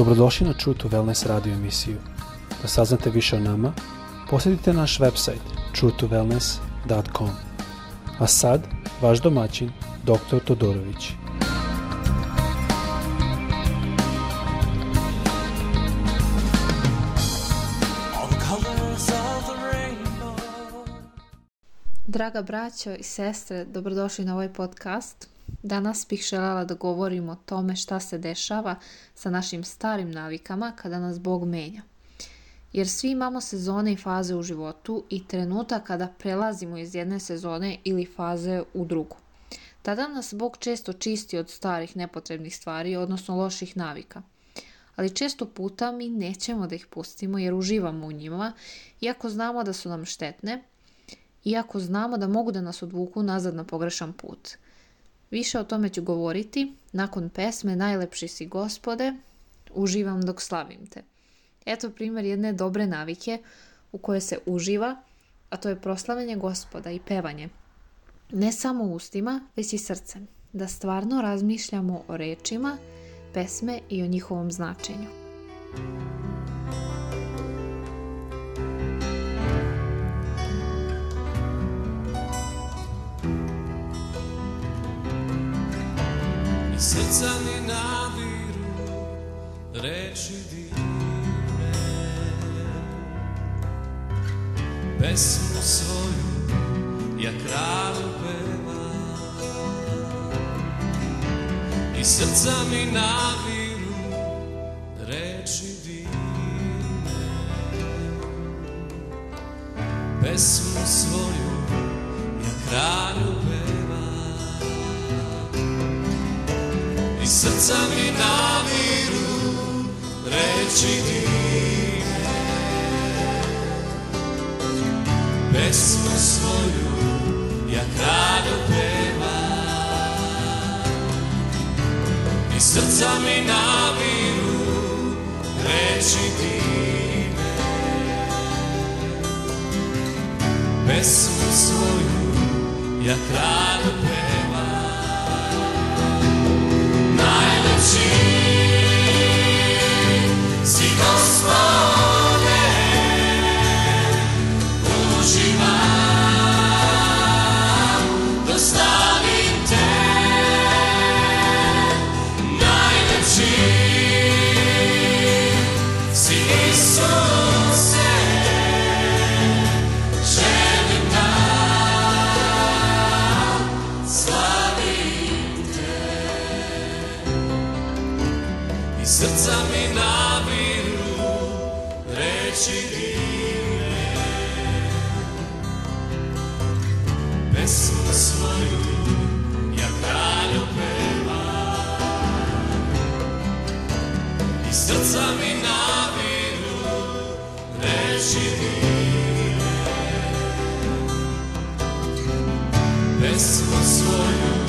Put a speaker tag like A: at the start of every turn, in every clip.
A: Dobrodošli na True to Wellness radio emisiju. Da saznate više o nama, posjetite naš website truetowellness.com. A sad, vaš domaćin, dr. Todorović.
B: Draga braćo i sestre, dobrodošli na ovaj podcast. Danas bih željela da govorim o tome šta se dešava sa našim starim navikama kada nas Bog menja. Jer svi imamo sezone i faze u životu i trenuta kada prelazimo iz jedne sezone ili faze u drugu. Tada nas Bog često čisti od starih nepotrebnih stvari, odnosno loših navika. Ali često puta mi nećemo da ih pustimo jer uživamo u njima, iako znamo da su nam štetne, iako znamo da mogu da nas odvuku nazad na pogrešan put – Više o tome ću govoriti nakon pesme Najlepši si gospode, uživam dok slavim te. Eto primjer jedne dobre navike u kojoj se uživa, a to je proslavljanje gospoda i pevanje. Ne samo ustima, već i srcem, da stvarno razmišljamo o rečima, pesme i o njihovom značenju. srca mi naviru reči divne pesmu svoju ja kralju pevam i srca mi naviru reči divne pesmu svoju srca mi namiru reći ime. Pesmu svoju ja kralju pevam i srca mi namiru reći ti ime. Pesmu svoju ja kralju pevam see. srca mi naviru reći ti. Pesmu svoju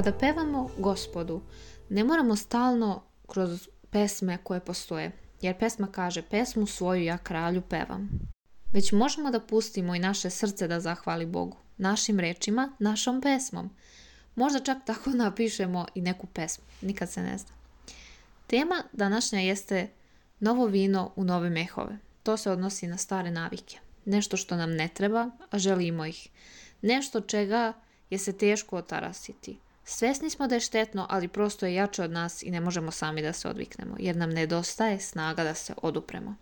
B: Kada pevamo gospodu, ne moramo stalno kroz pesme koje postoje, jer pesma kaže pesmu svoju ja kralju pevam. Već možemo da pustimo i naše srce da zahvali Bogu, našim rečima, našom pesmom. Možda čak tako napišemo i neku pesmu, nikad se ne zna. Tema današnja jeste novo vino u nove mehove. To se odnosi na stare navike. Nešto što nam ne treba, a želimo ih. Nešto čega je se teško otarasiti. Svesni smo da je štetno, ali prosto je jače od nas i ne možemo sami da se odviknemo, jer nam nedostaje snaga da se odupremo.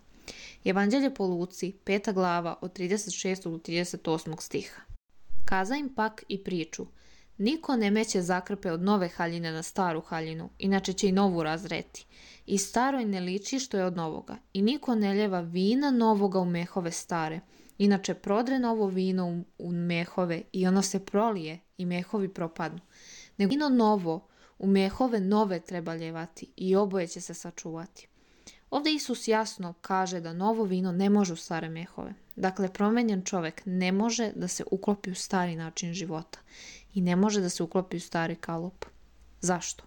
B: Evanđelje po Luci, peta glava od 36. do 38. stiha. Kaza im pak i priču. Niko ne meće zakrpe od nove haljine na staru haljinu, inače će i novu razreti. I staroj ne liči što je od novoga. I niko ne ljeva vina novoga u mehove stare. Inače prodre novo vino u mehove i ono se prolije i mehovi propadnu nego ino novo, u mehove nove treba ljevati i oboje će se sačuvati. Ovdje Isus jasno kaže da novo vino ne može u stare mehove. Dakle, promenjen čovjek ne može da se uklopi u stari način života i ne može da se uklopi u stari kalup. Zašto?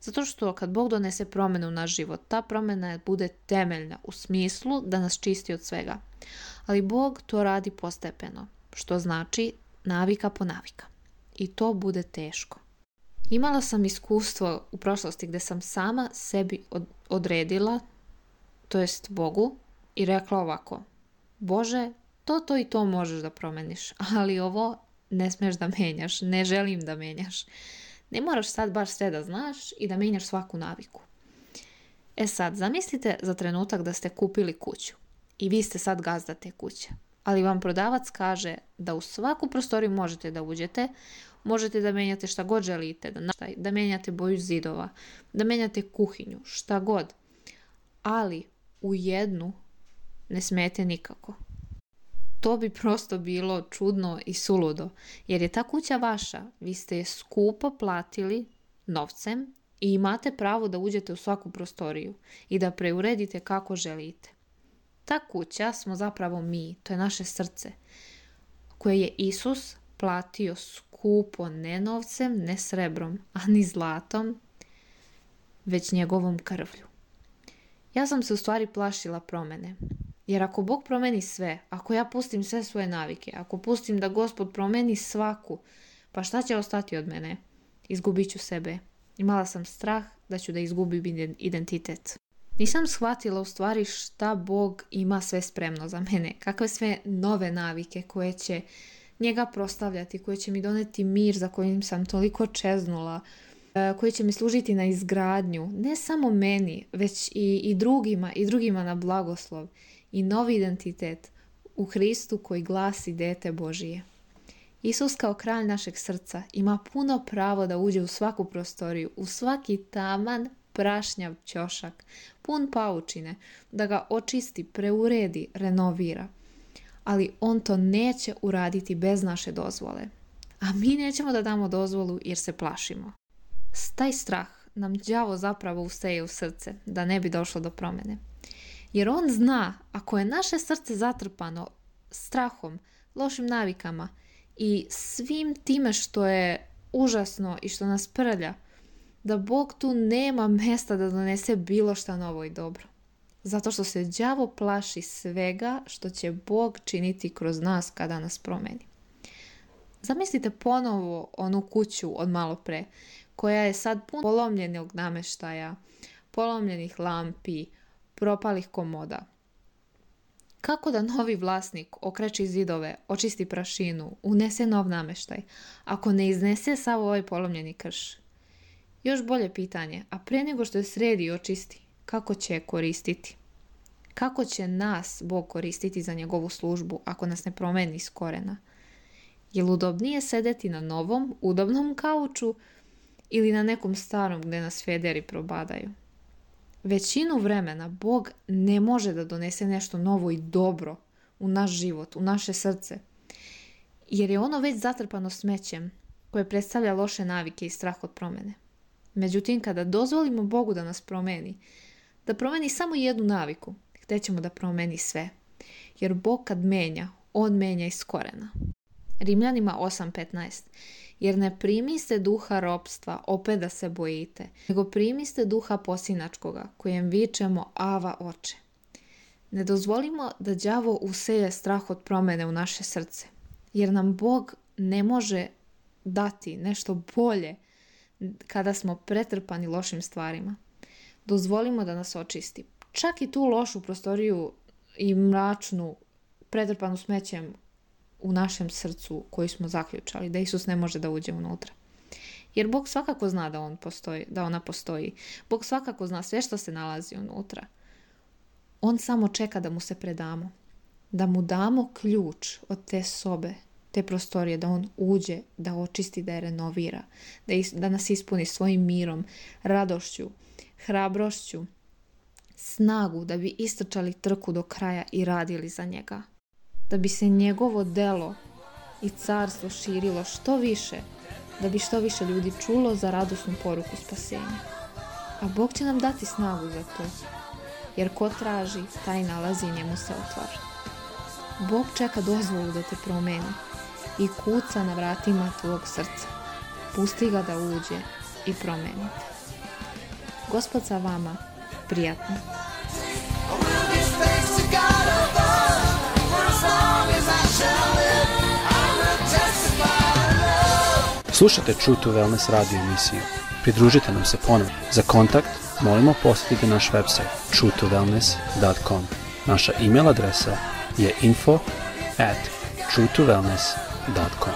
B: Zato što kad Bog donese promjenu u naš život, ta promjena bude temeljna u smislu da nas čisti od svega. Ali Bog to radi postepeno, što znači navika po navika i to bude teško. Imala sam iskustvo u prošlosti gdje sam sama sebi odredila, to jest Bogu, i rekla ovako, Bože, to, to i to možeš da promeniš, ali ovo ne smeš da menjaš, ne želim da menjaš. Ne moraš sad baš sve da znaš i da menjaš svaku naviku. E sad, zamislite za trenutak da ste kupili kuću i vi ste sad gazda te kuće. Ali vam prodavac kaže da u svaku prostoriju možete da uđete, Možete da menjate šta god želite, da, da menjate boju zidova, da menjate kuhinju, šta god. Ali u jednu ne smete nikako. To bi prosto bilo čudno i suludo, jer je ta kuća vaša, vi ste je skupo platili novcem i imate pravo da uđete u svaku prostoriju i da preuredite kako želite. Ta kuća smo zapravo mi, to je naše srce, koje je Isus platio skupo ne novcem, ne srebrom, a ni zlatom, već njegovom krvlju. Ja sam se u stvari plašila promene. Jer ako Bog promeni sve, ako ja pustim sve svoje navike, ako pustim da Gospod promeni svaku, pa šta će ostati od mene? Izgubit ću sebe. Imala sam strah da ću da izgubim identitet. Nisam shvatila u stvari šta Bog ima sve spremno za mene, kakve sve nove navike koje će njega proslavljati, koji će mi doneti mir za kojim sam toliko čeznula, e, koji će mi služiti na izgradnju, ne samo meni, već i, i drugima, i drugima na blagoslov i novi identitet u Hristu koji glasi dete Božije. Isus kao kralj našeg srca ima puno pravo da uđe u svaku prostoriju, u svaki taman prašnjav ćošak, pun paučine, da ga očisti, preuredi, renovira – ali on to neće uraditi bez naše dozvole. A mi nećemo da damo dozvolu jer se plašimo. S taj strah nam đavo zapravo useje u srce da ne bi došlo do promjene. Jer on zna ako je naše srce zatrpano strahom, lošim navikama i svim time što je užasno i što nas prlja, da Bog tu nema mjesta da donese bilo šta novo i dobro. Zato što se đavo plaši svega što će Bog činiti kroz nas kada nas promeni. Zamislite ponovo onu kuću od malo pre, koja je sad pun polomljenog nameštaja, polomljenih lampi, propalih komoda. Kako da novi vlasnik okreći zidove, očisti prašinu, unese nov nameštaj, ako ne iznese sav ovaj polomljeni krš? Još bolje pitanje, a prije nego što je sredi i očisti, kako će je koristiti. Kako će nas Bog koristiti za njegovu službu ako nas ne promeni iz korena? Je li udobnije sedeti na novom, udobnom kauču ili na nekom starom gdje nas federi probadaju? Većinu vremena Bog ne može da donese nešto novo i dobro u naš život, u naše srce, jer je ono već zatrpano smećem koje predstavlja loše navike i strah od promene. Međutim, kada dozvolimo Bogu da nas promeni, da promeni samo jednu naviku, htjet ćemo da promeni sve. Jer Bog kad menja, On menja iz korena. Rimljanima 8.15 Jer ne primiste duha ropstva, opet da se bojite, nego primiste duha posinačkoga, kojem vičemo ava oče. Ne dozvolimo da đavo useje strah od promene u naše srce, jer nam Bog ne može dati nešto bolje kada smo pretrpani lošim stvarima dozvolimo da nas očisti. Čak i tu lošu prostoriju i mračnu, pretrpanu smećem u našem srcu koji smo zaključali, da Isus ne može da uđe unutra. Jer Bog svakako zna da on postoji, da ona postoji. Bog svakako zna sve što se nalazi unutra. On samo čeka da mu se predamo. Da mu damo ključ od te sobe, te prostorije, da on uđe, da očisti, da je renovira, da, da nas ispuni svojim mirom, radošću, hrabrošću, snagu da bi istrčali trku do kraja i radili za njega. Da bi se njegovo delo i carstvo širilo što više, da bi što više ljudi čulo za radosnu poruku spasenja. A Bog će nam dati snagu za to, jer ko traži, taj nalazi i njemu se otvara. Bog čeka dozvolu da te promeni i kuca na vratima tvog srca. Pusti ga da uđe i promeni Gospod za vama. Prijatno. Slušate True to Wellness radio emisiju. Pridružite nam se ponovno. Za kontakt molimo posjetite naš website truetowellness.com. Naša e-mail adresa je info at truetowellness.com.